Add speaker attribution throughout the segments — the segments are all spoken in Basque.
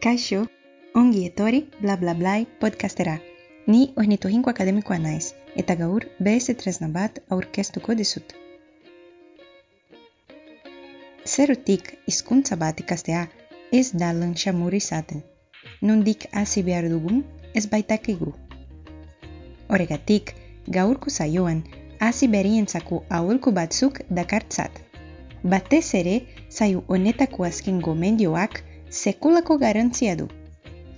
Speaker 1: Kaixo, ongi etori, bla bla blai podcastera. Ni oinitu hinko akademikoa naiz, eta gaur BS tresna bat aurkeztuko dizut. Zerutik hizkuntza bat ikastea ez da lan xamur izaten. Nundik hasi behar dugun ez baitakigu. Horregatik, gaurko zaioan hasi berientzako aholku batzuk dakartzat. Batez ere, zaio honetako azken gomendioak sekulako garantzia du.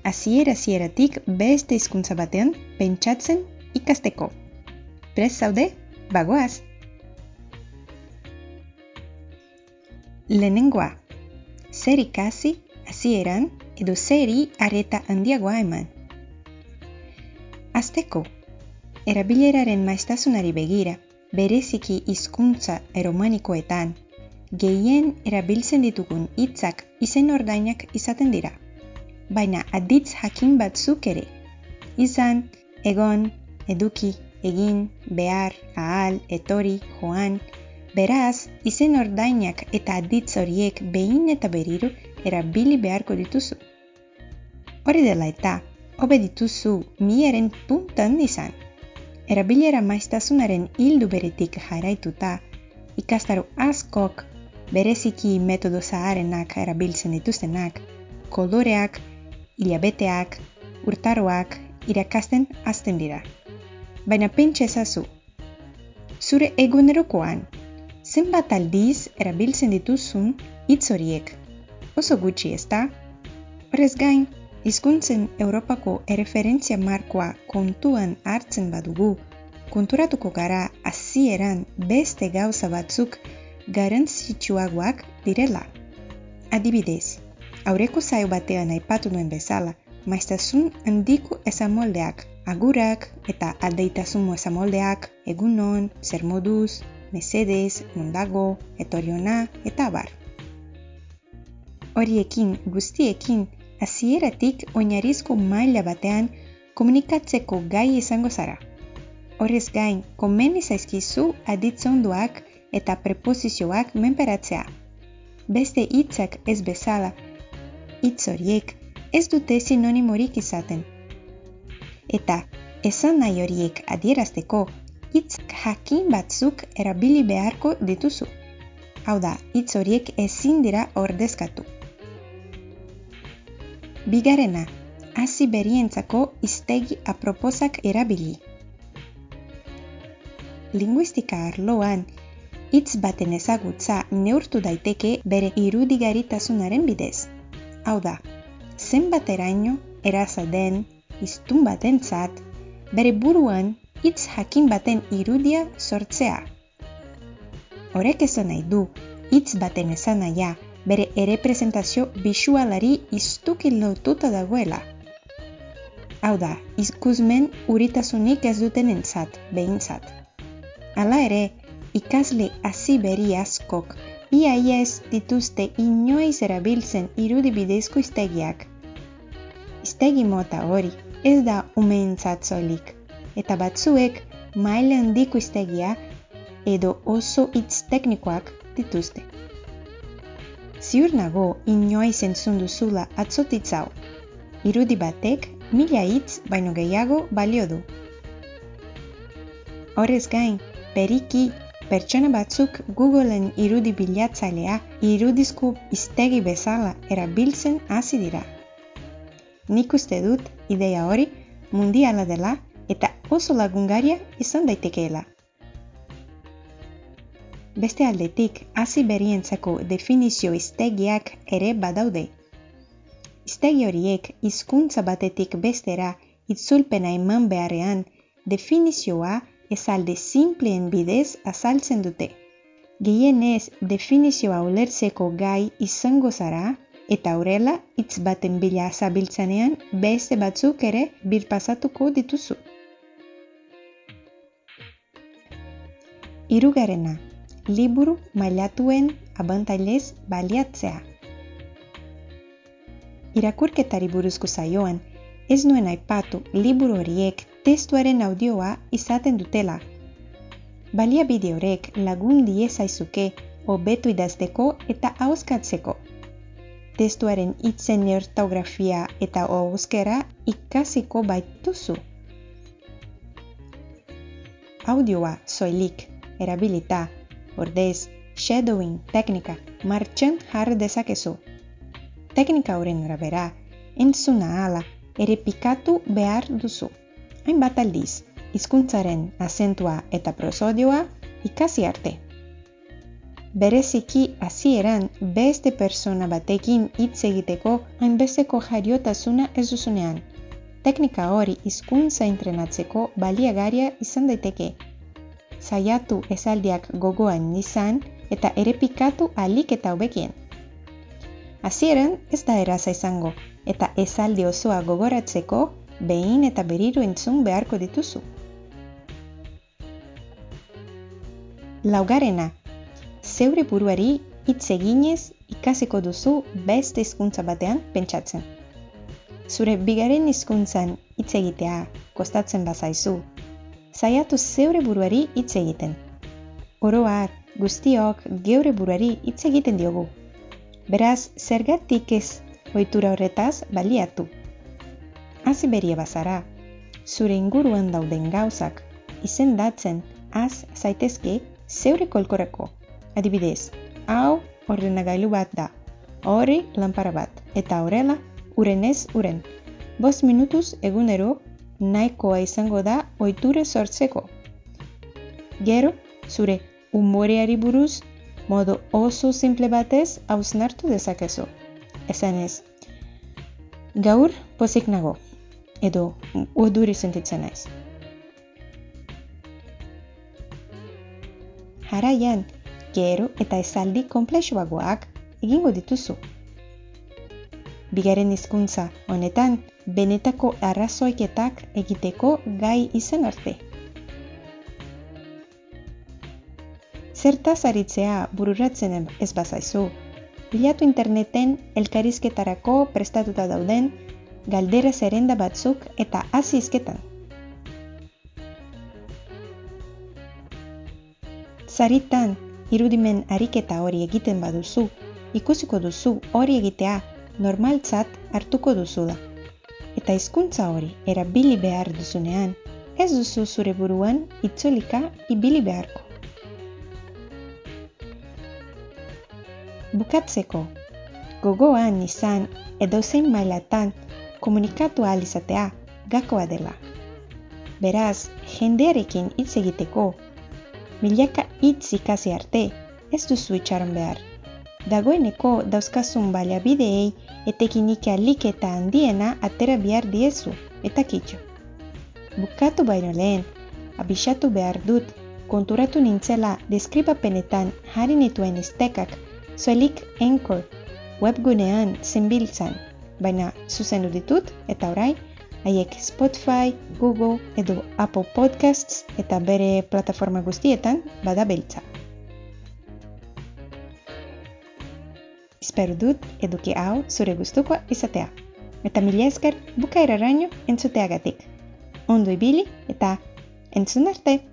Speaker 1: Hasiera hasieratik beste hizkuntza batean pentsatzen ikasteko. Prez zaude? Bagoaz! Lehenengoa, zer ikasi hasieran edo zeri areta handiagoa eman. Azteko, erabileraren maiztasunari begira, bereziki hizkuntza eromanikoetan, gehien erabiltzen ditugun hitzak izen ordainak izaten dira. Baina aditz jakin batzuk ere. Izan, egon, eduki, egin, behar, ahal, etori, joan. Beraz, izen ordainak eta aditz horiek behin eta beriro erabili beharko dituzu. Hori dela eta, hobe dituzu miaren puntan izan. Erabilera maiztasunaren hildu beretik jaraituta, ikastaro askok bereziki metodo zaharenak erabiltzen dituztenak, koloreak, hilabeteak, urtaroak irakasten azten dira. Baina pentsa ezazu, zure egunerokoan, zenbat aldiz erabiltzen dituzun hitz horiek. Oso gutxi ez da? Horrez gain, hizkuntzen Europako erreferentzia markoa kontuan hartzen badugu, konturatuko gara hasieran beste gauza batzuk garantzitsuagoak direla. Adibidez, aurreko zaio batean aipatu nuen bezala, maiztasun handiko ezamoldeak, agurak eta aldeitasun ezamoldeak, egunon, zer moduz, mesedez, nondago, etoriona eta abar. Horiekin guztiekin, hasieratik oinarizko maila batean komunikatzeko gai izango zara. Horrez gain, komeni zaizkizu aditzonduak eta preposizioak menperatzea. Beste hitzak ez bezala, hitz horiek ez dute sinonimorik izaten. Eta esan nahi horiek adierazteko hitz jakin batzuk erabili beharko dituzu. Hau da, hitz horiek ezin dira ordezkatu. Bigarrena, hasi berientzako iztegi aproposak erabili. Linguistika arloan, hitz baten ezagutza neurtu daiteke bere irudigaritasunaren bidez. Hau da, zenbat eraino eraza den iztun batentzat bere buruan hitz jakin baten irudia sortzea. Horek esan nahi du, hitz baten esan naia bere errepresentazio bisualari iztuki lotuta dagoela. Hau da, izkuzmen uritasunik ez duten entzat, behintzat. Hala ere, ikasle hasi berri askok ia ia ez dituzte inoiz erabiltzen irudi bidezko iztegiak. Iztegi mota hori ez da umeentzat zolik, eta batzuek maile handiko iztegia edo oso hitz teknikoak dituzte. Ziur nago inoiz entzun duzula atzotitzau. Irudi batek mila hitz baino gehiago balio du. Horrez gain, beriki pertsona batzuk Googleen irudi bilatzailea irudizko iztegi bezala erabiltzen hasi dira. Nik uste dut ideia hori mundiala dela eta oso lagungaria izan daitekeela. Beste aldetik, hasi berientzako definizio iztegiak ere badaude. Iztegi horiek hizkuntza batetik bestera itzulpena eman beharrean definizioa esalde simpleen bidez azaltzen dute. Gehienez definizioa ulertzeko gai izango zara eta horrela hitz baten bila zabiltzanean beste batzuk ere birpasatuko dituzu. Hirugarrena, liburu mailatuen abantailez baliatzea. Irakurketari buruzko zaioan, ez nuen aipatu liburu horiek testuaren audioa izaten dutela. Balia bide horrek lagun diezaizuke hobetu idazteko eta hauskatzeko. testuaren itzen ortografia eta euskera ikasiko baituzu. Audioa soilik erabilita, ordez, shadowing teknika martxan jar dezakezu. Teknika horren arabera, entzuna ala ere pikatu behar duzu. Hainbat aldiz, hizkuntzaren azentua eta prosodioa ikasi arte. Bereziki hasieran beste persona batekin hitz egiteko hainbesteko jariotasuna ez duzunean. Teknika hori hizkuntza entrenatzeko baliagaria izan daiteke. Zaiatu esaldiak gogoan izan eta errepikatu alik eta hobekien. Hasieran ez da eraza izango eta esaldi osoa gogoratzeko behin eta berriro entzun beharko dituzu. Laugarena, zeure buruari hitz eginez ikasiko duzu beste hizkuntza batean pentsatzen. Zure bigarren hizkuntzan hitz egitea kostatzen bazaizu, saiatu zeure buruari hitz egiten. Oroar, guztiok geure buruari hitz egiten diogu. Beraz, zergatik ez ohitura horretaz baliatu. Hasi beria bazara, zure inguruan dauden gauzak izendatzen az zaitezke zeure kolkorako. Adibidez, hau ordenagailu bat da, hori lanpara bat, eta horrela, urenez uren. Bos minutuz egunero nahikoa izango da ohitura sortzeko. Gero, zure umoreari buruz, modu oso simple batez hausnartu dezakezu. Esan ez, gaur pozik nago, edo uduri sentitzen naiz. Jaraian, gero eta esaldi komplexuagoak egingo dituzu. Bigaren hizkuntza honetan, benetako arrazoiketak egiteko gai izan arte. Zertaz aritzea bururatzen ez bazaizu, bilatu interneten elkarizketarako prestatuta dauden galdera zerenda batzuk eta hasi izketan. Zaritan irudimen ariketa hori egiten baduzu, ikusiko duzu hori egitea normaltzat hartuko duzu da. Eta hizkuntza hori erabili behar duzunean, ez duzu zure buruan itzulika ibili beharko. Bukatzeko, gogoan izan edo zein mailatan komunikatu ahal izatea gakoa dela. Beraz, jendearekin hitz egiteko milaka hitz ikasi arte, ez duzu itxaron behar. Dagoeneko dauzkazun baliabideei etekinik alik eta handiena atera bihar diezu, eta kitxo. Bukatu baino lehen, abisatu behar dut, konturatu nintzela deskribapenetan jarri nituen estekak zoelik Anchor webgunean zenbiltzan, baina zuzendu ditut eta orain haiek Spotify, Google edo Apple Podcasts eta bere plataforma guztietan bada beltza. Espero dut eduki hau zure gustukoa izatea. Eta mila esker bukaera raino entzuteagatik. Ondo ibili eta entzun arte!